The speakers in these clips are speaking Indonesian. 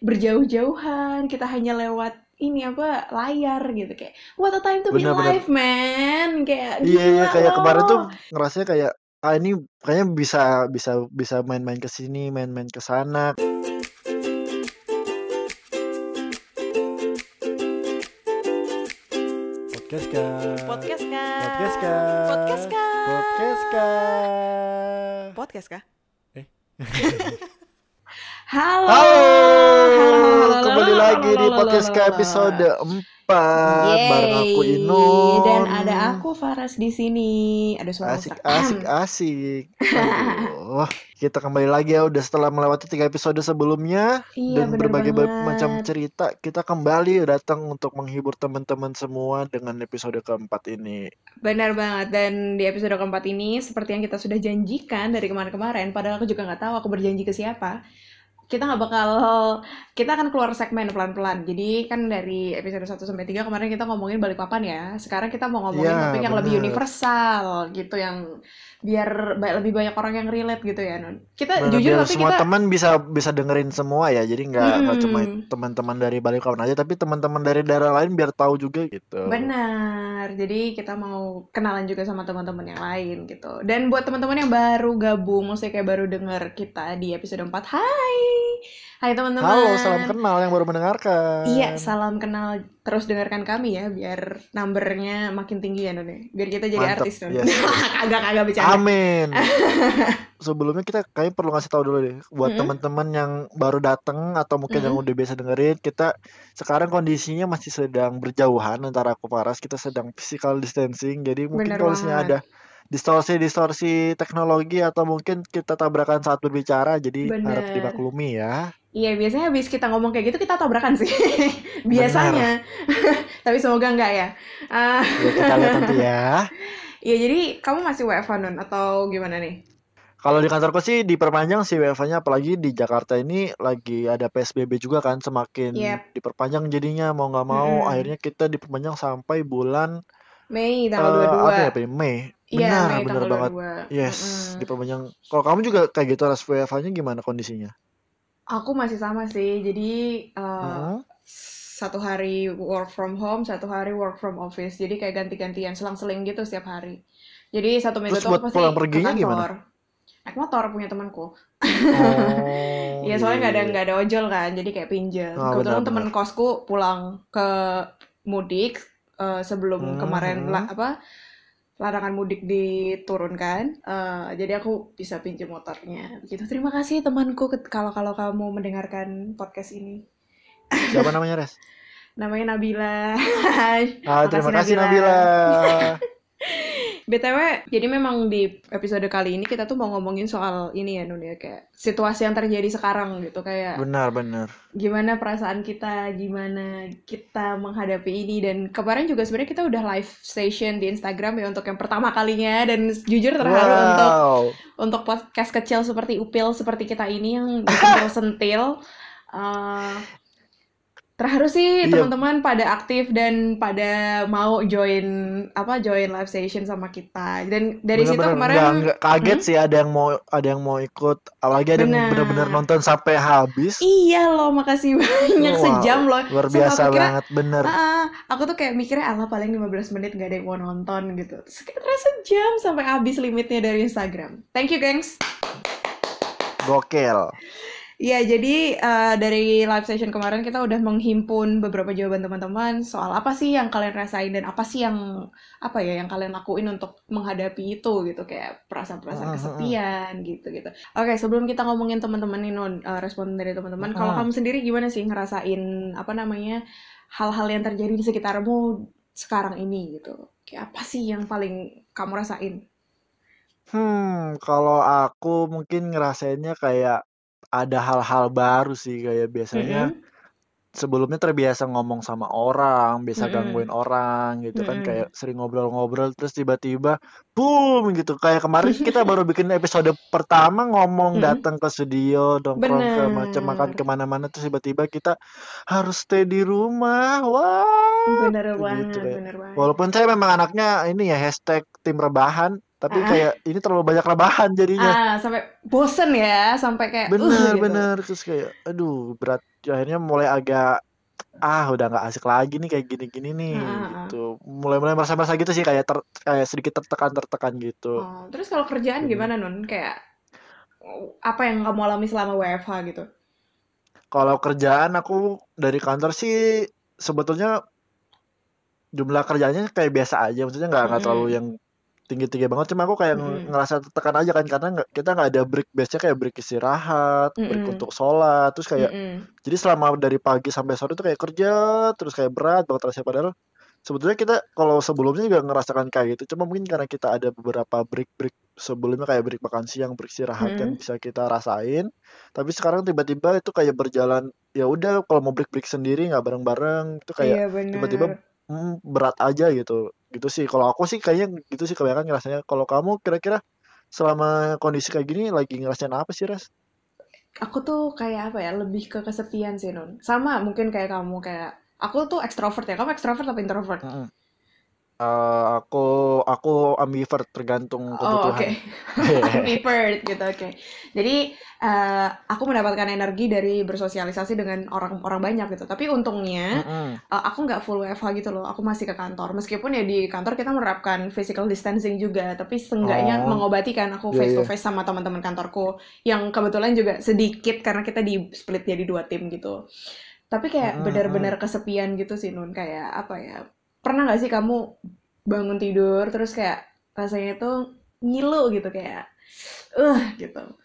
berjauh-jauhan, kita hanya lewat ini apa layar gitu kayak what a time to be Bener-bener. alive man kayak Iya, iya gila kayak kemarin tuh ngerasanya kayak ah ini kayaknya bisa bisa bisa main-main ke sini, main-main ke sana. Podcast kah? podcast kah Podcast kah? podcast kah Podcast kah? podcast kah Eh. halo Halo, halo halo kembali halo, lagi halo, di podcast halo, episode 4 bareng aku Yeay. Inun. dan ada aku Faras di sini ada suara Asik, mesra. asik, asik. Aduh, kita kembali lagi ya udah setelah melewati tiga episode sebelumnya iya dan berbagai ba- banget macam cerita. Kita kembali datang untuk menghibur teman-teman semua dengan episode keempat ini. Benar banget, dan di episode keempat ini, seperti yang kita sudah janjikan dari kemarin-kemarin, padahal aku juga nggak tahu aku berjanji ke siapa, kita nggak bakal, kita akan keluar segmen pelan-pelan. Jadi kan dari episode 1 sampai 3 kemarin kita ngomongin Balikpapan ya, sekarang kita mau ngomongin Iya, topik yang lebih universal gitu, yang biar lebih banyak orang yang relate gitu ya, Nun. Kita Bener, jujur biar tapi semua kita, teman bisa bisa dengerin semua ya. Jadi nggak nggak cuma teman-teman dari Balikpapan aja, tapi teman-teman dari daerah lain biar tahu juga gitu. Benar, jadi kita mau kenalan juga sama teman-teman yang lain gitu. Dan buat teman-teman yang baru gabung, maksudnya kayak baru denger kita di episode 4, hai! Hai Halo, teman-teman. salam kenal yang baru mendengarkan. Iya, salam kenal. Terus dengarkan kami ya, biar numbernya makin tinggi ya, Nun. ya. Biar kita jadi Mantep, artis, Nun. yes, yes. Kagak-kagak bercanda. Amin. Sebelumnya kita kayaknya perlu ngasih tahu dulu deh buat Mm-mm. teman-teman yang baru datang atau mungkin yang Mm-mm. udah biasa dengerin kita sekarang kondisinya masih sedang berjauhan antara aku Paras kita sedang physical distancing jadi mungkin Bener kalau misalnya ada distorsi-distorsi teknologi atau mungkin kita tabrakan saat berbicara jadi harap Bener. dimaklumi ya. Iya, biasanya habis kita ngomong kayak gitu, kita tabrakan sih. Biasanya. Tapi semoga enggak ya. Ah, Ya kita lihat nanti ya. Iya, jadi kamu masih WFH, Nun? Atau gimana nih? Kalau di kantorku sih diperpanjang sih WFH-nya apalagi di Jakarta ini lagi ada PSBB juga kan semakin Yep. diperpanjang jadinya mau nggak mau Mm-mm. akhirnya kita diperpanjang sampai bulan Mei eh tanggal apa ya 22. Pak? Mei. Iya, Benar, Mei benar banget. 22. Yes, Mm-mm. diperpanjang. Kalau kamu juga kayak gitu ras WFH-nya gimana kondisinya? Aku masih sama sih. Jadi eh, Heeh. satu hari work from home, satu hari work from office. Jadi kayak ganti-gantian, selang-seling gitu setiap hari. Jadi satu minggu Terus tuh aku pasti pulang ke perginya gimana? kantor. Naik motor punya temanku. Oh, Iya, iya soalnya nggak ada iya. nggak ada ojol kan, jadi kayak pinjam. Ah, Kebetulan benar. kosku pulang ke mudik eh, sebelum Hmm, kemarin hmm. la- apa larangan mudik diturunkan. Eh, jadi aku bisa pinjam motornya. Begitu. Terima kasih temanku kalau kalau kamu mendengarkan podcast ini. Siapa namanya, Res? Namanya Nabila. Ah, terima kasih Nabila. Nabila. BTW, jadi memang di episode kali ini kita tuh mau ngomongin soal ini ya Nun ya kayak situasi yang terjadi sekarang gitu kayak Benar, benar. gimana perasaan kita, gimana kita menghadapi ini dan kemarin juga sebenarnya kita udah live station di Instagram ya untuk yang pertama kalinya dan jujur terharu untuk Wow. untuk podcast kecil seperti Upil seperti kita ini yang disentil-sentil. Eh, terharu sih Iya, teman-teman pada aktif dan pada mau join apa join live session sama kita dan dari situ benar-benar nggak kemarin nggak kaget hmm, sih ada yang mau ada yang mau ikut, apalagi ada yang benar-benar benar nonton sampai habis. iya loh makasih banyak sejam Wow, loh luar biasa kira banget, bener. Ah, aku tuh kayak mikirnya Allah paling 15 menit gak ada yang mau nonton gitu. Terus sejam sampai habis limitnya dari Instagram. Thank you, gengs. Gokil. Iya, jadi eh, dari live session kemarin kita udah menghimpun beberapa jawaban teman-teman soal apa sih yang kalian rasain dan apa sih yang apa ya yang kalian lakuin untuk menghadapi itu gitu kayak perasaan-perasaan kesepian gitu gitu. Oke, sebelum kita ngomongin teman-teman nih Non, eh, respon dari teman-teman, kalau kamu sendiri gimana sih ngerasain apa namanya hal-hal yang terjadi di sekitarmu sekarang ini gitu? Kayak apa sih yang paling kamu rasain? Hmm, kalau aku mungkin ngerasainnya kayak ada hal-hal baru sih kayak biasanya Mm-mm, sebelumnya terbiasa ngomong sama orang, biasa gangguin mm-mm, orang gitu kan mm-mm. kayak sering ngobrol-ngobrol terus tiba-tiba boom gitu. Kayak kemarin kita baru bikin episode pertama ngomong Mm-mm. datang ke studio, nongkrong ke macam makan ke mana-mana terus tiba-tiba kita harus stay di rumah. Wah, Bener gitu banget, kayak. bener banget. Walaupun saya memang anaknya ini ya hashtag tim rebahan, tapi Ah, kayak ini terlalu banyak rebahan jadinya. Ah, sampai bosen ya, sampai kayak uh Bener, gitu. bener. Terus kayak, aduh, berat. Akhirnya mulai agak, ah, udah nggak asik lagi nih kayak gini-gini nih, Ah, ah, ah. gitu. Mulai-mulai merasa-merasa gitu sih, kayak ter, kayak sedikit tertekan-tertekan gitu. Oh, terus kalau kerjaan Jadi, gimana Nun? Kayak apa yang kamu alami selama WFH gitu? kalau kerjaan aku dari kantor sih sebetulnya jumlah kerjanya kayak biasa aja, maksudnya nggak nggak terlalu Mm-mm. yang tinggi-tinggi banget. Cuma aku kayak Mm-mm. ngerasa tertekan aja kan, karena nggak, kita nggak ada break. Biasanya kayak break istirahat, break Mm-mm. untuk sholat, terus kayak Mm-mm. Jadi selama dari pagi sampai sore itu kayak kerja terus kayak berat banget rasanya padahal sebetulnya kita kalau sebelumnya juga ngerasakan kayak gitu cuma mungkin karena kita ada beberapa break-break sebelumnya kayak break makan siang, break istirahat yang Mm-mm. bisa kita rasain. Tapi sekarang tiba-tiba itu kayak berjalan ya udah kalau mau break-break sendiri nggak bareng-bareng itu kayak Iya tiba-tiba bener. hmm, berat aja gitu. Gitu sih kalau aku sih kayaknya gitu sih kebanyakan ngerasanya. Kalau kamu kira-kira selama kondisi kayak gini lagi ngerasain apa sih, Res? Aku tuh kayak apa ya, lebih ke kesepian sih Nun. Sama mungkin kayak kamu kayak aku tuh ekstrovert ya. Kamu ekstrovert atau introvert? Mm-mm. Eh, aku aku ambivert tergantung Oh, oke. kebutuhan. Ambivert gitu, oke. Jadi, eh, aku mendapatkan energi dari bersosialisasi dengan orang-orang banyak gitu. Tapi untungnya, Mm-mm. eh, aku nggak full WFH gitu loh. Aku masih ke kantor. Meskipun ya di kantor kita menerapkan physical distancing juga, tapi seenggaknya Oh, mengobati kan aku face to face sama teman-teman kantorku yang kebetulan juga sedikit karena kita di split jadi dua tim gitu. Tapi kayak benar-benar mm. kesepian gitu sih Nun. Kayak apa ya? Pernah nggak sih kamu bangun tidur terus kayak rasanya tuh ngilu gitu kayak uh gitu.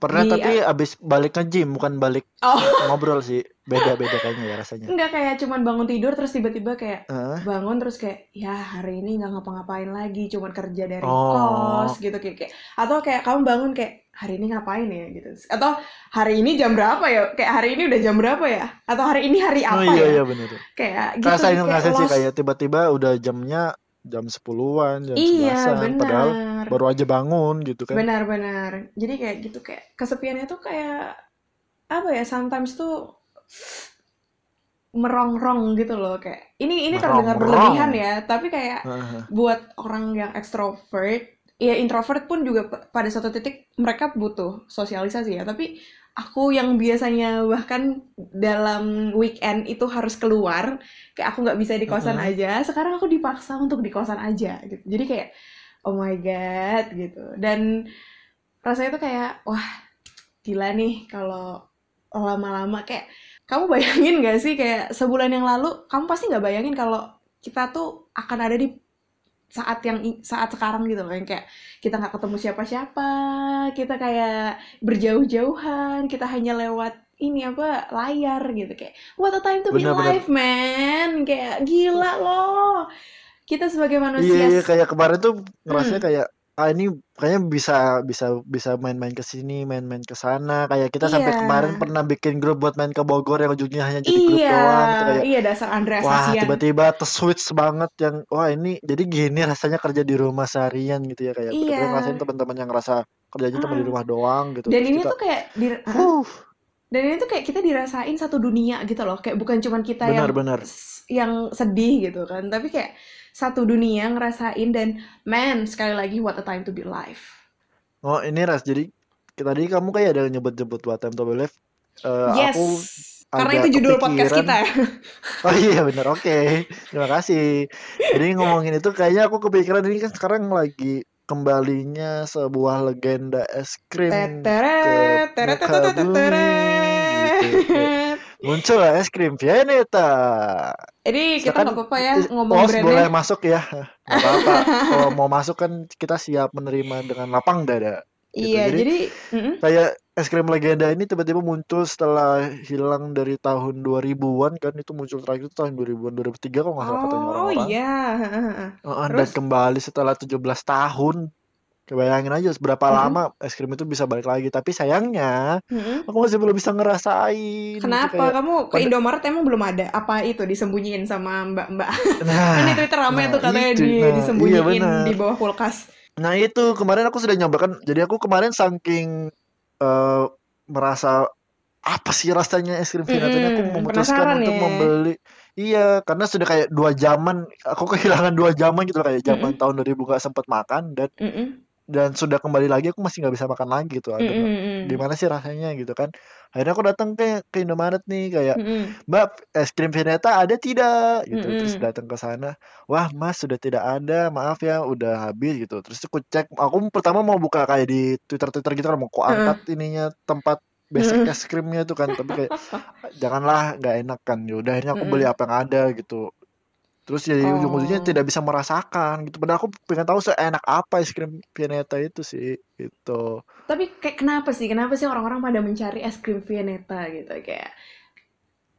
Pernah Di tapi abis balik nge-gym bukan balik oh ngobrol sih. Beda-beda kayaknya ya rasanya. enggak kayak cuman bangun tidur terus tiba-tiba kayak Hah? bangun terus kayak ya hari ini nggak ngapa-ngapain lagi cuman kerja dari Oh, kos gitu kayak, kayak atau kayak kamu bangun kayak hari ini ngapain ya? gitu. Atau hari ini jam berapa ya? Kayak hari ini udah jam berapa ya? Atau hari ini hari oh apa iya ya? iya bener. kayak gitu Ngerasain kayak ngerasain sih kayak tiba-tiba udah jamnya jam 10-an, jam iya 11-an padahal baru aja bangun gitu kan. benar-benar jadi kayak gitu kayak kesepiannya tuh kayak apa ya sometimes tuh merongrong gitu loh kayak ini ini terdengar berlebihan ya tapi kayak Heeh. buat orang yang extrovert ya introvert pun juga pada satu titik mereka butuh sosialisasi ya. Tapi aku yang biasanya bahkan dalam weekend itu harus keluar kayak aku nggak bisa di kosan Heeh. aja sekarang aku dipaksa untuk di kosan aja gitu. Jadi kayak oh my god gitu. Dan rasanya tuh kayak wah gila nih kalau lama-lama. Kayak kamu bayangin gak sih kayak sebulan yang lalu kamu pasti nggak bayangin kalau kita tuh akan ada di saat yang saat sekarang gitu loh yang kayak kita nggak ketemu siapa-siapa kita kayak berjauh-jauhan kita hanya lewat ini apa layar gitu kayak what a time to be Bener-bener. alive man! Kayak gila loh! Kita sebagai Iya manusia iya s- kayak kemarin tuh ngerasanya hmm, kayak ah ini kayaknya bisa bisa bisa main-main ke sini, main-main ke sana. Kayak kita sampai iya kemarin pernah bikin grup buat main ke Bogor yang ujungnya hanya jadi grup iya. doang gitu kayak iya dasar Andreas wah tiba-tiba switch banget yang wah ini jadi gini rasanya kerja di rumah seharian gitu ya kayak iya. ngerasain teman-teman yang ngerasa kerjanya cuma di Ah. rumah doang gitu. Dan terus ini kita tuh kayak di huh. Dan ini tuh kayak kita dirasain satu dunia gitu loh. Kayak bukan cuman kita yang benar-benar s- yang sedih gitu kan. Tapi kayak satu dunia ngerasain dan man sekali lagi what a time to be alive. Oh ini ras jadi tadi kamu kayak ada nyebut-nyebut What Time to Be Alive. Eh, yes aku karena itu judul podcast kepikiran kita. Ya Oh iya bener oke. Terima kasih. Jadi ngomongin itu kayaknya aku kepikiran ini kan sekarang lagi kembalinya sebuah legenda es krim ke muka teret bumi gitu muncul lah es krim Vianeta. Jadi kita nggak apa-apa ya ngomong host boleh brandnya masuk ya. Gak apa-apa. Kalau mau masuk kan kita siap menerima dengan lapang dada. Gitu. Iya Jadi jadi mm-mm. kayak es krim legenda ini tiba-tiba muncul setelah hilang dari tahun 2000-an kan itu muncul terakhir itu tahun 2000-an 2003 kalau nggak salah katanya oh orang-orang. iya. Heeh, dan kembali setelah 17 tahun kebayangin aja berapa mm-mm. lama es krim itu bisa balik lagi tapi sayangnya Mm-mm. aku masih belum bisa ngerasain gitu Kenapa? kayak Kamu ke Indomaret emang belum ada? Apa itu disembunyiin sama mbak-mbak? Kan di nah Twitter rame nah tuh katanya itu di, nah iya disembunyiin benar di bawah kulkas. nah itu kemarin aku sudah nyobakan jadi aku kemarin saking eh, merasa apa sih rasanya es krim Vianeta ini aku memutuskan untuk ya? membeli Iya, karena sudah kayak dua jaman, aku kehilangan dua jaman gitu kayak zaman Mm-mm. tahun 2000 gak sempet makan dan Mm-mm. Dan sudah kembali lagi aku masih nggak bisa makan lagi gitu. Aduh, nggak- Mm-mm. gimana sih rasanya gitu kan? Akhirnya aku datang ke ke Indomaret nih kayak Mm-mm. Mbak, es krim Veneta ada tidak? Gitu. Terus Mm-mm. datang ke sana, wah Mas sudah tidak ada, maaf ya, udah habis gitu. Terus aku cek, aku pertama mau buka kayak di Twitter-Twitter gitu kan, mau aku Heeh. angkat ininya tempat basic es krimnya tuh kan, tapi kayak janganlah, nggak enak kan. Ya udah akhirnya aku beli apa yang ada gitu. Terus jadi ujung-ujungnya Oh. tidak bisa merasakan gitu. Padahal aku pengen tahu seenak apa es krim Veneta itu sih, gitu. Tapi kayak kenapa sih? Kenapa sih orang-orang pada mencari es krim Viennetta gitu? Kayak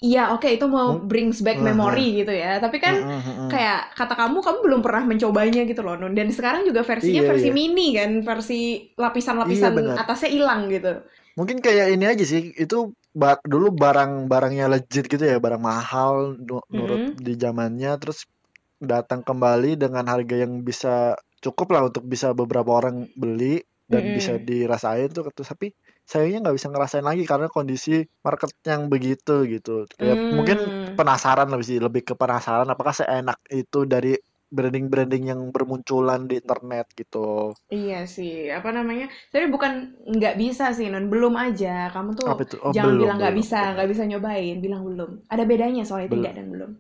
Iya, oke itu mau Mung- brings back Aha. memory gitu ya. Tapi kan mm-mm. kayak kata kamu, kamu belum pernah mencobanya gitu loh, Nun. Dan sekarang juga versinya Iya, versi iya. mini kan, versi Iya lapisan-lapisan benar. atasnya hilang gitu. Mungkin kayak ini aja sih, itu ba- dulu barang-barangnya legit gitu ya, barang mahal nu- nurut Mm-mm. di zamannya, terus datang kembali dengan harga yang bisa cukup lah untuk bisa beberapa orang beli dan bisa Mm-mm. dirasain tuh, terus tapi sayangnya nggak bisa ngerasain lagi karena kondisi market yang begitu gitu. Kayak mungkin Hmm. penasaran lebih sih, lebih ke penasaran apakah seenak itu dari branding-branding yang bermunculan di internet gitu. Iya sih, apa namanya? Tapi bukan nggak bisa sih, Non. Belum aja. Kamu tuh? Oh, jangan belum, bilang nggak bisa, nggak bisa nyobain. Bilang belum. Ada bedanya soalnya Belum. tidak dan belum.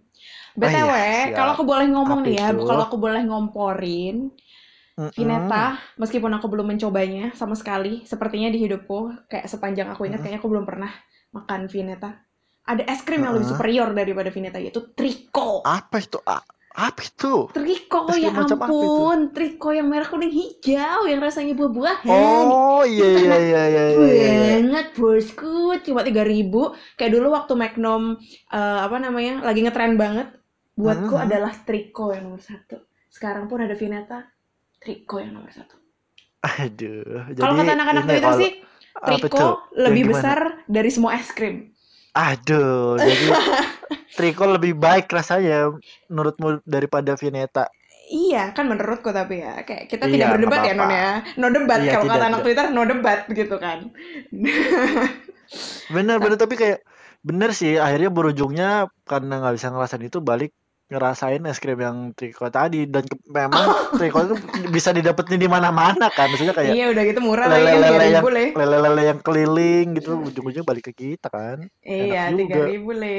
Ah BTW, iya, kalau aku boleh ngomong Apa nih ya, itu? kalau aku boleh ngomporin, Mm-mm. Vineta, meskipun aku belum mencobanya sama sekali, sepertinya di hidupku, kayak sepanjang aku ingat, Mm-mm. kayaknya aku belum pernah makan Vineta. Ada es krim yang lebih superior daripada Vineta, yaitu Trico. Apa itu? Apa itu? Trico, Es ya itu? ampun. Trico yang merah kuning hijau, yang rasanya buah-buahan. Oh iya Itu iya iya iya iya. iya. banget bosku cuma 3000 kayak dulu waktu Magnum eh, apa namanya lagi ngetren banget buatku Mhm. adalah Trico yang nomor satu sekarang pun ada Vineta Trico yang nomor satu Aduh, kalau kata anak-anak Twitter kalau sih? Yang lebih besar dari semua es krim Aduh, jadi Triko lebih baik rasanya menurutmu daripada Vineta. iya kan menurutku tapi ya kayak kita Iya, tidak berdebat ya non ya no debat Iya, kalau kata anak. Twitter no debat gitu kan Bener bener tapi kayak bener sih akhirnya berujungnya karena nggak bisa ngerasain itu balik ngerasain es krim yang Triko tadi. Dan ke- memang Triko itu bisa didapetin di mana-mana kan. Maksudnya kayak iya udah gitu murah lagi kan lele-lele tiga yang ribu le lele-lele yang keliling gitu. Ujung-ujung balik ke kita kan. Iya tiga ribu le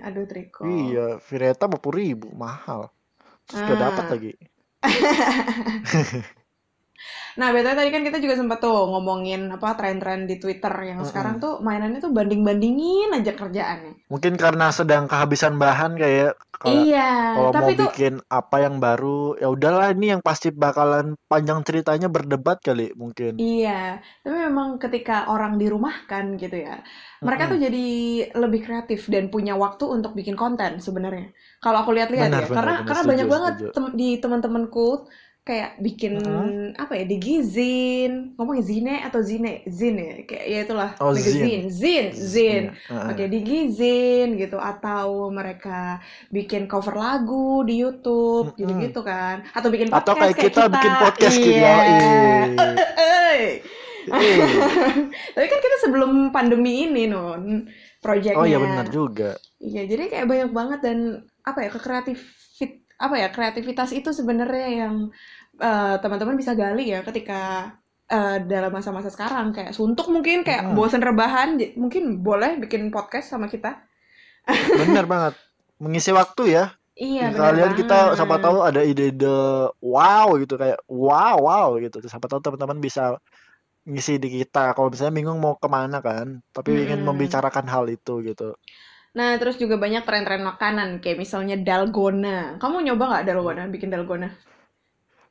aduh Trico. Iya Vineta 50 ribu. Mahal. Terus gak dapat Ah. lagi Nah, betul tadi kan kita juga sempat tuh ngomongin apa tren-tren di Twitter yang sekarang Mm-mm. tuh mainannya tuh banding-bandingin aja kerjaannya. mungkin karena sedang kehabisan bahan kayak kalau Iya, kalau mau tapi tuh bikin apa yang baru ya udahlah ini yang pasti bakalan panjang ceritanya berdebat kali mungkin iya, tapi memang ketika orang dirumahkan gitu ya, mereka Mm-mm. tuh jadi lebih kreatif dan punya waktu untuk bikin konten sebenarnya. Kalau aku lihat-lihat ya, benar karena benar karena setuju banyak banget setuju tem- di teman-temanku kayak bikin Mm-mm. apa ya di Gizin ngomongnya zine atau zine? Zin ya kayak ya itulah oh magazine. zin. Zin zin. Heeh. Oke, di Gizin gitu atau mereka bikin cover lagu di YouTube Mm-mm. gitu-gitu kan. Atau bikin atau podcast kayak kita bikin podcast gitu iya. ya Eh, Eh. tapi kan kita sebelum pandemi ini non oh iya proyeknya benar juga. Iya jadi kayak banyak banget dan apa ya kekreatif apa ya kreativitas itu sebenarnya yang eh, teman-teman bisa gali ya ketika eh, dalam masa-masa sekarang. Kayak suntuk mungkin kayak Mm-mm. bosen rebahan mungkin boleh bikin podcast sama kita. Benar banget. Mengisi waktu ya. Iya, kalian kita siapa tahu ada ide-ide wow gitu kayak wow wow gitu. Siapa tahu teman-teman bisa ngisi di kita. Kalau misalnya bingung mau ke mana kan tapi ingin Mm-mm. membicarakan hal itu gitu Nah, terus juga banyak tren-tren makanan, kayak misalnya dalgona. Kamu nyoba nggak dalgona, bikin dalgona?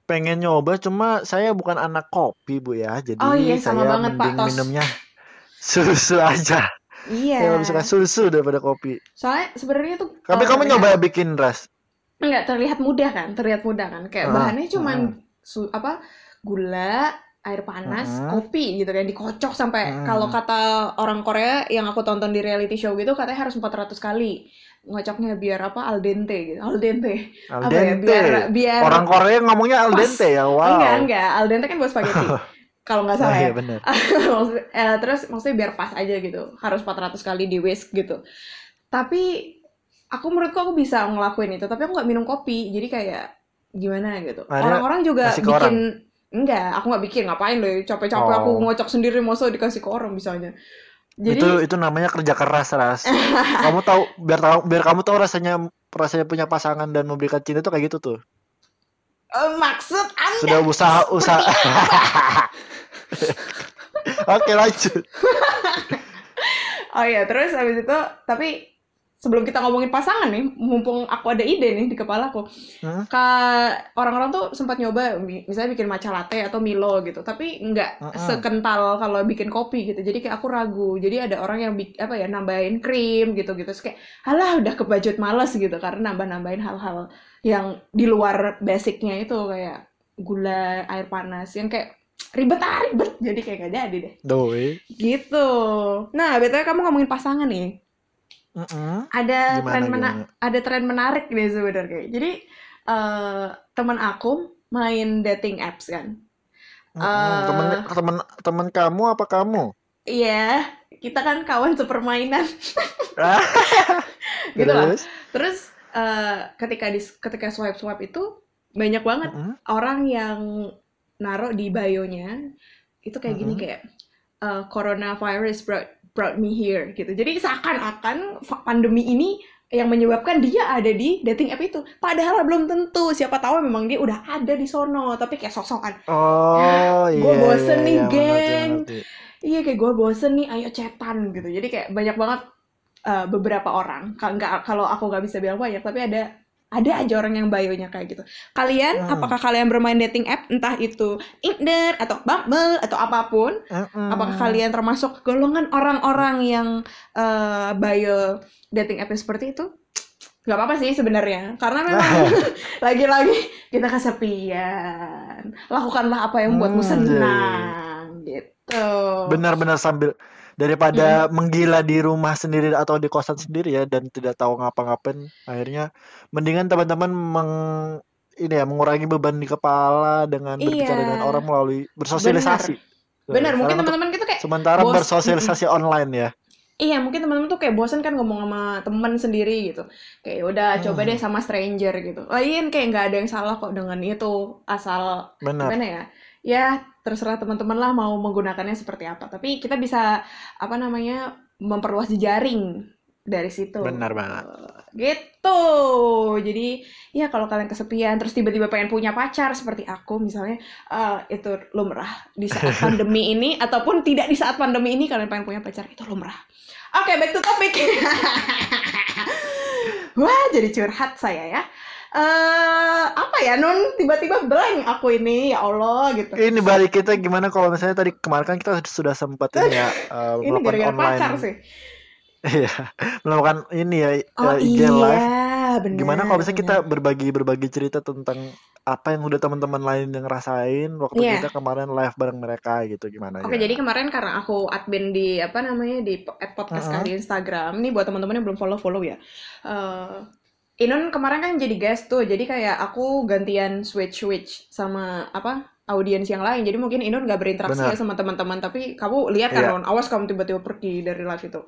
pengen nyoba cuma saya bukan anak kopi bu ya jadi Oh iya, sama saya banget, Pak mending Tos. minumnya susu aja Iya. saya lebih suka susu daripada kopi Soalnya sebenarnya tuh tapi kamu terlihat nyoba bikin ras nggak terlihat mudah kan? Terlihat mudah kan? Kayak Heeh, bahannya cuman heeh. su- apa? Gula, air panas, Heeh. kopi gitu kan, dikocok sampai Heeh. kalau kata orang Korea yang aku tonton di reality show gitu katanya harus 400 kali ngocoknya biar apa al dente gitu. Al dente. al Apa ya? dente Biar biar orang Korea ngomongnya al pas. dente ya wow Enggak, enggak. Al dente kan buat spaghetti. Kalau nggak oh salah ya. iya Maksud- eh, terus maksudnya biar pas aja gitu harus 400 kali di whisk gitu tapi aku menurutku aku bisa ngelakuin itu tapi aku nggak minum kopi jadi kayak gimana gitu orang-orang juga bikin enggak aku nggak bikin. Ngapain deh capek-capek aku Oh. ngocok sendiri masa dikasih ke orang misalnya jadi itu itu namanya kerja keras ras. Kamu tahu biar tahu biar kamu tahu rasanya rasanya punya pasangan dan memberikan cinta itu kayak gitu tuh. Eh, maksud anda? Sudah usaha usaha. oke lanjut. Oh iya terus habis itu tapi sebelum kita ngomongin pasangan nih mumpung aku ada ide nih di kepala aku. Hmm? Ka- orang-orang tuh sempat nyoba mi- misalnya bikin matcha latte atau Milo gitu tapi nggak Mm-mm. sekental kalau bikin kopi gitu. Jadi kayak aku ragu. Jadi ada orang yang apa ya nambahin krim gitu gitu terus kayak alah udah kebajut males gitu. Karena nambah-nambahin hal-hal yang di luar basicnya itu kayak gula air panas yang kayak ribet ah ribet. Jadi kayak gak jadi deh. Doi. gitu. Nah btw kamu ngomongin pasangan nih Mm-mm. ada Gimana, tren mena- gimana? ada tren menarik nih sebenarnya. Jadi eh teman aku main dating apps kan. Eh. temen temen temen kamu apa kamu Iya, kita kan kawan sepermainan gitu lah. terus eh, ketika di ketika swipe swipe itu banyak banget orang yang naruh di bio-nya itu kayak gini kayak eh, coronavirus brought brought me here gitu. Jadi seakan-akan pandemi ini yang menyebabkan dia ada di dating app itu. Padahal belum tentu. Siapa tahu memang dia udah ada di sono, tapi kayak sok-sokan. oh iya Gua bosen iya, nih, iya, mengerti, geng. Iya kayak gue bosen nih, ayo chatan gitu. Jadi kayak banyak banget eh, beberapa orang. Kalau aku nggak bisa bilang banyak, tapi ada ada aja orang yang bio-nya kayak gitu. Kalian, Hmm. apakah kalian bermain dating app, entah itu Tinder atau Bumble atau apa pun, Mm-mm. apakah kalian termasuk golongan orang-orang yang eh, bio dating app seperti itu? Gak apa-apa sih sebenarnya, karena memang lagi-lagi kita kesepian. Lakukanlah apa yang membuatmu Hmm, senang, gitu. benar-benar sambil daripada menggila di rumah sendiri atau di kosan sendiri ya dan tidak tahu ngapa-ngapain akhirnya mendingan teman-teman meng ini ya mengurangi beban di kepala dengan berbicara Iya. dengan orang melalui bersosialisasi. Bener, mungkin teman-teman kita kayak sementara bos- bersosialisasi online ya. Iya, mungkin teman-teman tuh kayak bosan kan ngomong sama teman sendiri gitu. Kayak "Ya udah coba Hmm. deh sama stranger gitu. Lagian kayak nggak ada yang salah kok dengan itu. Asal Benar. gimana ya? Ya terserah teman-teman lah mau menggunakannya seperti apa. Tapi kita bisa apa namanya memperluas jejaring dari situ. Benar banget. Gitu. Jadi ya kalau kalian kesepian terus tiba-tiba pengen punya pacar seperti aku misalnya eh, itu lumrah di saat pandemi ini ataupun tidak di saat pandemi ini kalian pengen punya pacar itu lumrah. Oke, back to topic. Wah, jadi curhat saya ya. Eh apa ya Nun tiba-tiba blank aku ini ya Allah gitu. Ini balik kita gimana kalau misalnya tadi kemarin kan kita sudah sempat ini ya eh, Ini melakukan gara-gara online pacar sih. Iya, melakukan ini ya Oh eh, IG live. iya, benar. Gimana kalau misalnya kita berbagi berbagi cerita tentang apa yang udah teman-teman lain yang ngerasain waktu Iya. kita kemarin live bareng mereka gitu gimana Oke, ya? jadi kemarin karena aku admin di apa namanya di podcast Mm-mm. kali Instagram. Ini buat teman-teman yang belum follow follow ya. Eh Inun kemarin kan jadi guest tuh, jadi kayak aku gantian switch switch sama apa audiens yang lain. Jadi mungkin Inun nggak berinteraksi Benar. ya sama teman-teman, tapi kamu lihat kan Iya. Non, awas kamu tiba-tiba pergi dari live itu.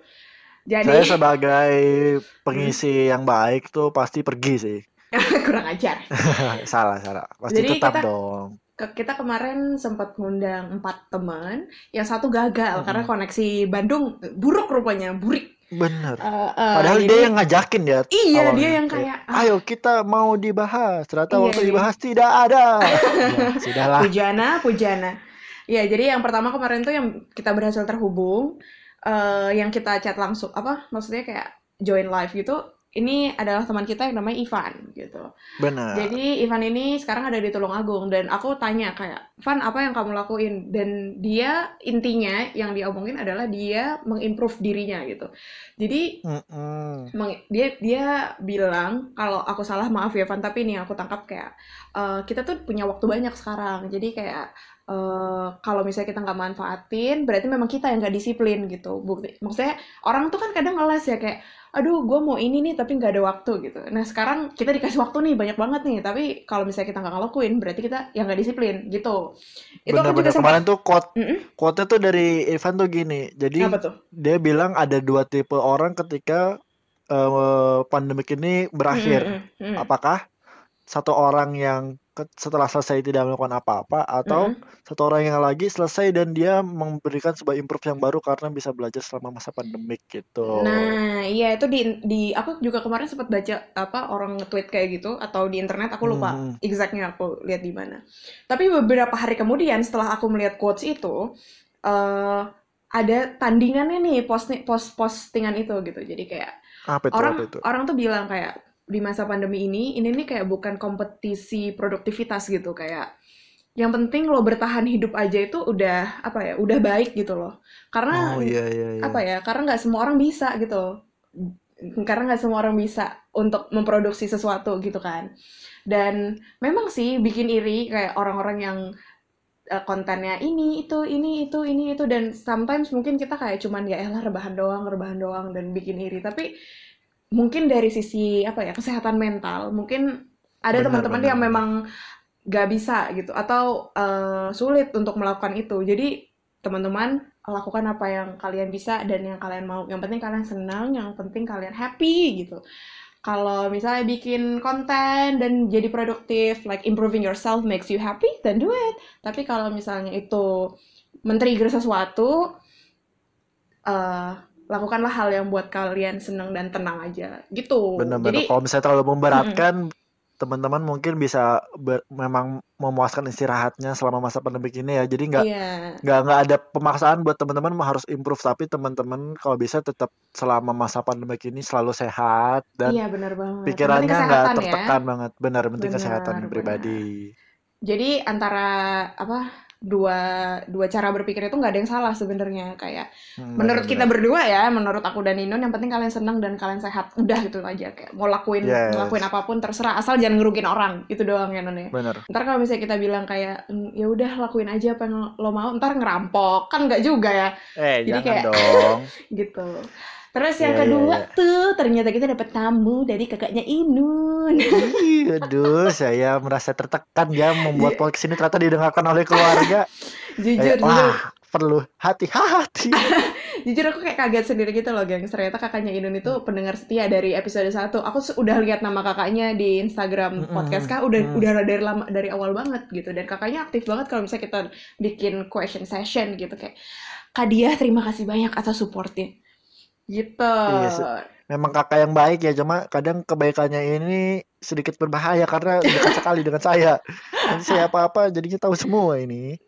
Saya Jadi sebagai pengisi yang baik tuh pasti pergi sih. kurang ajar. salah salah. Pasti Jadi tetap kita- dong. Kita kemarin sempat ngundang empat teman, yang satu gagal Mm-mm. karena koneksi Bandung buruk rupanya, burik. Bener. Eh, eh, Padahal jadi- dia yang ngajakin ya. Iya, awalnya. dia yang kayak, ah. ayo kita mau dibahas. Ternyata Iya, waktu iya. dibahas tidak ada. ya, sudahlah. Pujana, Pujana. Ya, jadi yang pertama kemarin tuh yang kita berhasil terhubung, eh yang kita chat langsung, apa maksudnya kayak join live gitu. Ini adalah teman kita yang namanya Ivan gitu. Benar. Jadi Ivan ini sekarang ada di Tulungagung dan aku tanya kayak, Van apa yang kamu lakuin? Dan dia intinya yang dia omongin adalah dia mengimprove dirinya gitu. Jadi Mm-mm. meng- dia dia bilang kalau aku salah maaf ya Van tapi ini aku tangkap kayak eh, kita tuh punya waktu banyak sekarang jadi kayak eh, kalau misalnya kita nggak manfaatin berarti memang kita yang nggak disiplin gitu. Bukti maksudnya orang tuh kan kadang ngeles ya kayak aduh gue mau ini nih tapi nggak ada waktu gitu. Nah sekarang kita dikasih waktu nih banyak banget nih. Tapi kalau misalnya kita nggak ngelakuin berarti kita yang nggak disiplin gitu. Itu juga Benar-benar sempat kemarin tuh quote Mm-mm. quote tuh dari Ivan tuh gini. Jadi dia bilang ada dua tipe orang ketika eh, pandemik ini Mm, berakhir, mm, mm, mm. apakah satu orang yang setelah selesai tidak melakukan apa-apa atau Mm-mm. satu orang yang lagi selesai dan dia memberikan sebuah improve yang baru karena bisa belajar selama masa pandemik gitu. Nah, iya itu di di aku juga kemarin sempat baca apa orang nge-tweet kayak gitu atau di internet aku lupa Mhm. exactnya aku lihat di mana. Tapi beberapa hari kemudian setelah aku melihat quotes itu eh ada tandingannya nih post post postingan itu gitu. Jadi kayak Apa itu? orang Apa itu? orang tuh bilang kayak di masa pandemi ini ini nih kayak bukan kompetisi produktivitas gitu kayak yang penting lo bertahan hidup aja itu udah apa ya udah baik gitu loh. Karena Oh iya iya iya. apa ya karena nggak semua orang bisa gitu. Karena nggak semua orang bisa untuk memproduksi sesuatu gitu kan. Dan memang sih bikin iri kayak orang-orang yang eh, kontennya ini itu ini itu ini itu. Dan sometimes mungkin kita kayak cuman ya elah rebahan doang rebahan doang dan bikin iri. Tapi mungkin dari sisi apa ya kesehatan mental. Mungkin ada teman-teman yang memang gak bisa gitu atau eh, sulit untuk melakukan itu. Jadi teman-teman lakukan apa yang kalian bisa dan yang kalian mau. Yang penting kalian senang yang penting kalian happy gitu. Kalau misalnya bikin konten dan jadi produktif like improving yourself makes you happy then do it. Tapi kalau misalnya itu men-trigger sesuatu eh lakukanlah hal yang buat kalian senang dan tenang aja gitu Benar-benar. jadi Kalau misalnya terlalu memberatkan, teman-teman mungkin bisa ber- memang memuaskan istirahatnya selama masa pandemik ini ya. Jadi nggak iya nggak nggak ada pemaksaan buat teman-teman harus improve, tapi teman-teman kalau bisa tetap selama masa pandemik ini selalu sehat dan iya benar banget pikirannya nggak ya tertekan banget. Benar, penting kesehatan benar pribadi. Jadi antara apa dua dua cara berpikir itu nggak ada yang salah sebenarnya. Kayak Hmm, menurut kita benar-benar. berdua ya menurut aku dan Inun yang penting kalian senang dan kalian sehat. Udah gitu aja kayak mau lakuin Yes, apa pun terserah. Asal jangan ngerugin orang. Itu doang ya Nun ya. Benar. ntar kalau misalnya kita bilang kayak "Mm, ya udah lakuin aja apa yang lo mau ntar ngerampok. Kan nggak juga ya. Eh, jadi jangan kayak dong. gitu terus yang Iya, iya, kedua iya. tuh ternyata kita dapat tamu dari kakaknya Inun Ih, aduh, saya merasa tertekan ya membuat podcast ini ternyata didengarkan oleh keluarga. jujur jujur wah, perlu hati-hati. Jujur aku kayak kaget sendiri gitu loh, gengs. Ternyata kakaknya Inun itu pendengar setia dari episode 1. Aku udah lihat nama kakaknya di Instagram Mm-mm, podcast kah udah mm. udah dari lama dari awal banget gitu. Dan kakaknya aktif banget kalau misalnya kita bikin question session gitu kayak Kak Dia terima kasih banyak atas supportnya. Gitu. Iya, memang kakak yang baik ya, cuma kadang kebaikannya ini sedikit berbahaya karena dekat sekali dengan saya. Nanti saya apa-apa jadinya tahu semua ini.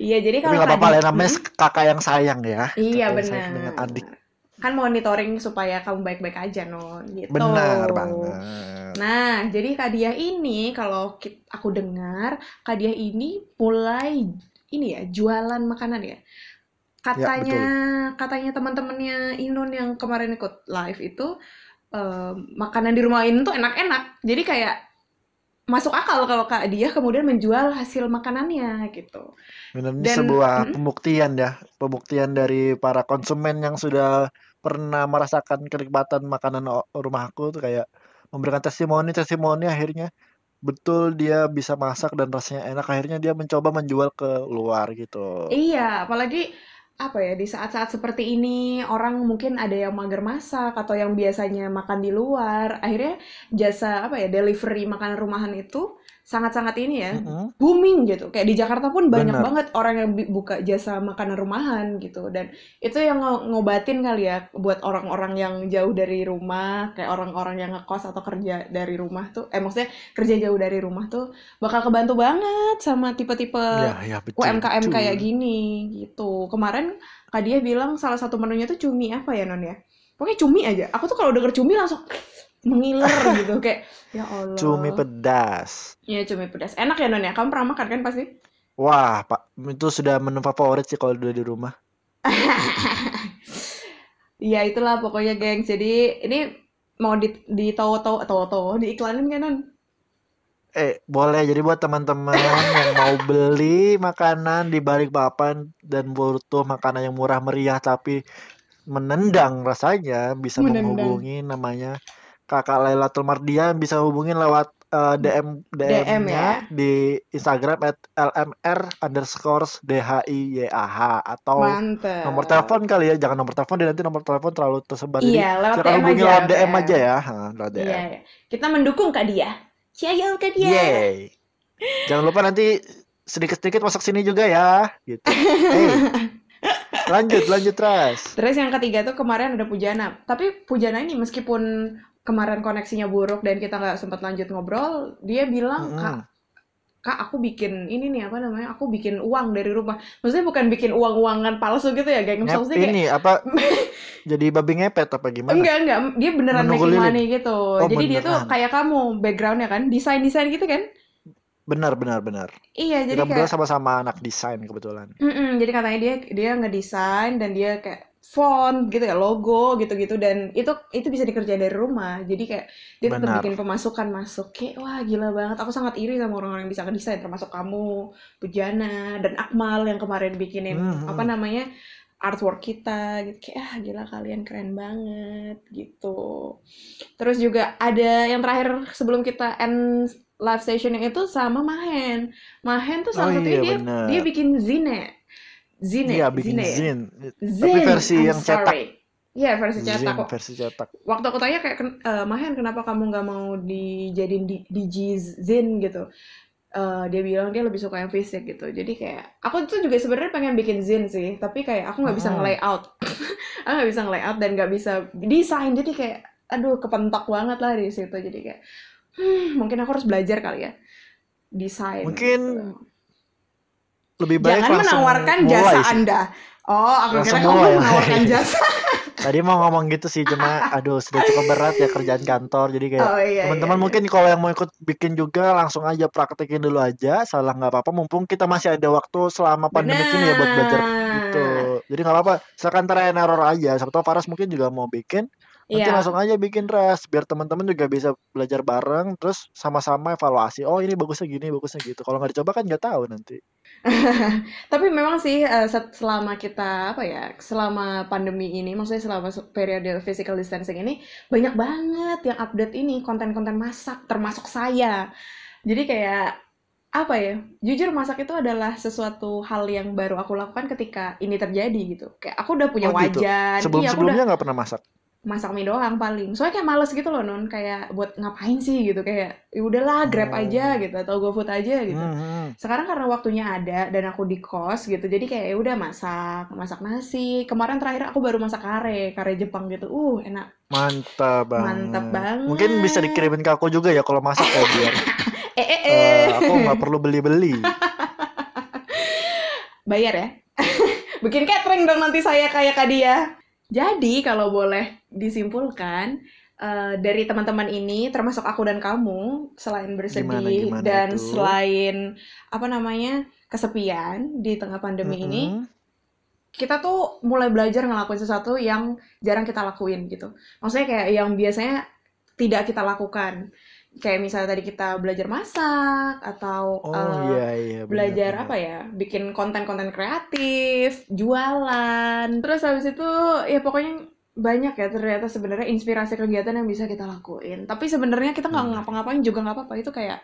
Iya, jadi Tapi kalau nggak Kak apa-apa lah, namanya Mm-mm. kakak yang sayang ya. Iya dengan benar. adik. Kan monitoring supaya kamu baik-baik aja, Non. Gitu. Benar banget. Nah, jadi Kak Dia ini kalau aku dengar Kak Dia ini mulai ini ya jualan makanan ya. Ya, Katanya betul. katanya teman-temannya Inun yang kemarin ikut live itu eh, makanan di rumah Inun tuh enak-enak. Jadi kayak masuk akal kalau Kak Dia kemudian menjual hasil makanannya gitu. Benar, ini Dan sebuah mm, pembuktian ya, pembuktian dari para konsumen yang sudah pernah merasakan kenikmatan makanan o- rumahku tuh kayak memberikan testimoni testimoni akhirnya betul dia bisa masak dan rasanya enak akhirnya dia mencoba menjual ke luar gitu. Iya, apalagi apa ya di saat-saat seperti ini orang mungkin ada yang mager masak atau yang biasanya makan di luar, akhirnya jasa apa ya delivery makanan rumahan itu sangat-sangat ini ya Mm-mm, booming gitu. Kayak di Jakarta pun banyak benar. banget orang yang buka jasa makanan rumahan gitu dan itu yang ngo- ngobatin kali ya buat orang-orang yang jauh dari rumah, kayak orang-orang yang ngekos atau kerja dari rumah tuh, eh maksudnya kerja jauh dari rumah tuh bakal kebantu banget sama tipe-tipe Ya, ya betul UMKM kayak betul. gini gitu. Kemarin Kak Dia bilang salah satu menunya tuh cumi apa ya Non ya? Pokoknya cumi aja. Aku tuh kalau denger cumi langsung mengiler gitu kayak ya Cumi Allah. pedas. Iya cumi pedas. Enak ya Non ya? Kamu pernah makan kan pasti? Wah, Pak, itu sudah menu favorit sih kalau udah di rumah. Iya itulah pokoknya geng. Jadi ini mau di di tahu-tahu tahu-tahu diiklanin kan Non? Eh, boleh. Jadi buat teman-teman yang mau beli makanan di balik papan dan butuh makanan yang murah meriah tapi menendang rasanya bisa Menendang. menghubungi namanya Kakak Lailatul Mardian bisa hubungin lewat eh, DM DM DM-nya ya. di Instagram at lmr underscore dhiyah atau Mantep. nomor telepon kali ya jangan nomor telepon deh nanti nomor telepon terlalu tersebar jadi Iya, lewat silakan DM hubungi aja, lewat DM DM. aja ya Ha, lewat DM Iya, iya. Kita mendukung Kak Dia. Ciao Kak Dia. Yeay. Jangan lupa nanti sedikit-sedikit masuk sini juga ya. Gitu. Hey. Lanjut, lanjut Ras. Terus yang ketiga tuh kemarin ada Pujana. Tapi Pujana ini meskipun kemarin koneksinya buruk dan kita nggak sempat lanjut ngobrol, dia bilang, Kak, Mm-mm. Kak, aku bikin ini nih apa namanya? Aku bikin uang dari rumah. Maksudnya bukan bikin uang-uangan palsu gitu ya, geng. Maksudnya kayak ini apa? Jadi babi ngepet apa gimana? enggak enggak, dia beneran Menunggu making money gitu. Oh, Jadi dia tuh beneran. kayak kamu backgroundnya kan, desain-desain gitu kan? Benar, benar, benar. Iya, jadi Kita kayak sama-sama anak desain kebetulan. Mm-mm, jadi katanya dia dia ngedesain dan dia kayak font gitu ya logo gitu-gitu dan itu itu bisa dikerjain dari rumah. Jadi kayak dia tetap Benar. bikin pemasukan masuk. Kayak wah gila banget. Aku sangat iri sama orang-orang yang bisa ngedesain termasuk kamu Pujana dan Akmal yang kemarin bikinin Mhm. apa namanya artwork kita gitu. Kayak ah gila kalian keren banget gitu. Terus juga ada yang terakhir sebelum kita end live session yang itu sama Mahen. Mahen tuh salah Oh satunya iya, dia benar. dia bikin zine zine Iya, bikin zine ya? zin. Zin, Tapi versi I'm yang cetak. sorry. Iya versi cetak kok. versi cetak. Waktu aku tanya kayak "Ken- eh, Mahen kenapa kamu nggak mau dijadiin di, DJ Zin gitu? Eh, dia bilang dia lebih suka yang fisik gitu. Jadi kayak aku tuh juga sebenarnya pengen bikin Zin sih, tapi kayak aku nggak bisa Mm-mm. nge-layout. aku nggak bisa nge-layout dan nggak bisa desain. Jadi kayak aduh kepentok banget lah di situ. Jadi kayak hmm, mungkin aku harus belajar kali ya desain. Mungkin gitu. Lebih baik Jangan menawarkan mulai jasa sih. Anda. Oh, aku Langsung kira kamu mulai. menawarkan jasa. Tadi mau ngomong gitu sih, cuma aduh sudah cukup berat ya kerjaan kantor. Jadi kayak Oh iya, teman-teman iya, iya. mungkin kalau yang mau ikut bikin juga langsung aja praktekin dulu aja. Salah nggak apa-apa. Mumpung kita masih ada waktu selama pandemi ini ya buat belajar gitu. Jadi nggak apa-apa. Silakan try and error aja. Siapa tahu Faras mungkin juga mau bikin. Nanti Iya. langsung aja bikin res biar teman-teman juga bisa belajar bareng terus sama-sama evaluasi. Oh, ini bagusnya gini, bagusnya gitu. Kalau nggak dicoba kan nggak tahu nanti. Tapi memang sih eh, selama kita apa ya, selama pandemi ini, maksudnya selama se- periode physical distancing ini banyak banget yang update ini konten-konten masak termasuk saya. Jadi kayak apa ya? Jujur masak itu adalah sesuatu hal yang baru aku lakukan ketika ini terjadi gitu. Kayak aku udah punya Oh gitu. wajan, iya aku udah Sebelum-sebelumnya nggak pernah masak. Masak mie doang paling. Soalnya kayak males gitu loh Nun, kayak buat ngapain sih gitu kayak ya udahlah Grab Oh. aja gitu atau GoFood aja gitu. Hmm, Sekarang karena waktunya ada dan aku di kos gitu, jadi kayak ya udah masak, masak nasi. Kemarin terakhir aku baru masak kare, kare Jepang gitu. Uh, enak. Mantap banget. Mantap banget. Mungkin bisa dikirimin ke aku juga ya kalau masak ya biar Eh eh eh, eh. aku nggak perlu beli-beli. Bayar ya. Bikin catering dong nanti saya kayak Kak Dia. Jadi kalau boleh disimpulkan eh, dari teman-teman ini termasuk aku dan kamu selain bersedih Gimana gimana dan itu? selain apa namanya kesepian di tengah pandemi ini Mm-mm. kita tuh mulai belajar ngelakuin sesuatu yang jarang kita lakuin gitu. Maksudnya kayak yang biasanya tidak kita lakukan. Kayak misalnya tadi kita belajar masak atau Oh eh, iya iya belajar benar. apa ya, bikin konten-konten kreatif, jualan. Terus habis itu ya pokoknya banyak ya ternyata sebenarnya inspirasi kegiatan yang bisa kita lakuin. Tapi sebenarnya kita nggak ngapa-ngapain juga nggak apa-apa. Itu kayak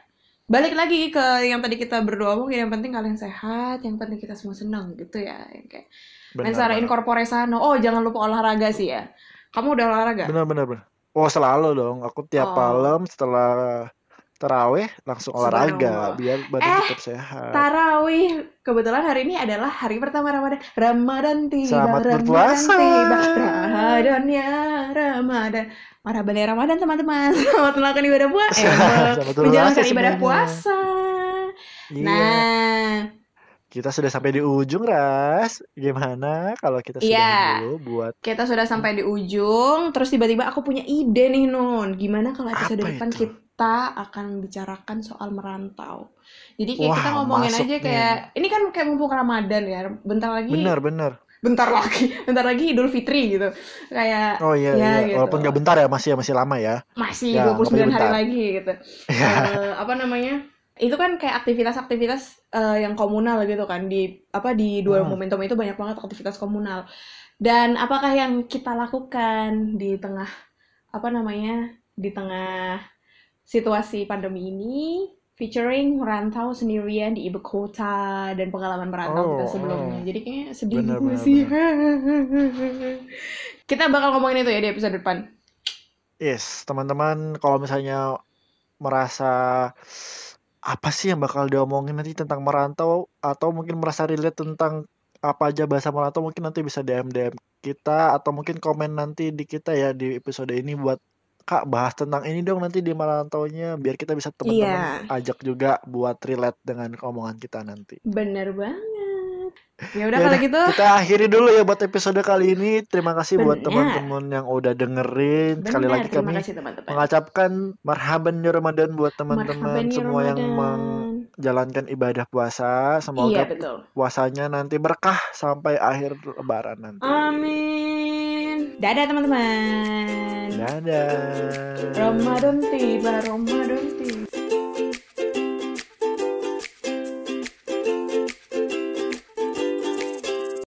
balik lagi ke yang tadi kita berdua omongin yang penting kalian sehat, yang penting kita semua senang gitu ya. Yang kayak Benar Mensara incorpore sano. Oh, jangan lupa olahraga sih ya. Kamu udah olahraga? Benar benar benar. Oh selalu dong. Aku tiap Oh. malam setelah taraweh langsung olahraga biar badan Eh, tetap sehat. Tarawih. Kebetulan hari ini adalah hari pertama Ramadan. Ramadan tiba, Selamat Ramadan berpuasa. tiba. Ramadan ya, Ramadan. Marhaban ya Ramadan teman-teman. Selamat melakukan ibadah puasa. Eh, Selamat menjalankan ibadah puasa. Iya. Nah, Kita sudah sampai di ujung, Ras. Gimana kalau kita sudah Iya. dulu buat kita sudah sampai di ujung. Terus tiba-tiba aku punya ide nih, Nun. Gimana kalau episode Apa depan itu? kita akan membicarakan soal merantau. Jadi kayak kita Wah, ngomongin masuk aja nih. kayak ini kan kayak mumpung Ramadan ya. Bentar lagi benar benar. bentar lagi, bentar lagi Idul Fitri gitu. Kayak Oh iya ya iya. gitu. Walaupun nggak bentar ya masih masih lama ya. Masih Ya, 29 nggak hari bentar. lagi gitu. Iya. Eh, apa namanya? Itu kan kayak aktivitas-aktivitas eh, yang komunal gitu kan di apa di dua Hmm. momentum itu banyak banget aktivitas komunal. Dan apakah yang kita lakukan di tengah apa namanya? di tengah situasi pandemi ini featuring merantau sendirian di ibu kota dan pengalaman merantau kita Oh, sebelumnya. oh. Jadi kayaknya sedih Benar, juga benar, sih. Kita bakal ngomongin itu ya di episode depan. Yes, teman-teman kalau misalnya merasa apa sih yang bakal diomongin nanti tentang merantau? Atau mungkin merasa relate tentang apa aja bahasa merantau? Mungkin nanti bisa DM DM kita. Atau mungkin komen nanti di kita ya di episode ini buat Kak bahas tentang ini dong nanti di merantaunya. Biar kita bisa teman-teman Iya, ajak juga buat relate dengan omongan kita nanti. bener banget. Ya udah Ya kalau gitu, kita akhiri dulu ya buat episode kali ini. Terima kasih buat benar, teman-teman yang udah dengerin. Sekali lagi kami kasih teman-teman. mengucapkan marhaban ya Ramadan buat teman-teman ya semua yang menjalankan ibadah puasa. Iya Semoga betul. puasanya nanti berkah sampai akhir lebaran nanti. Amin. Dadah teman-teman. Dadah. Ramadan tiba, Ramadan tiba.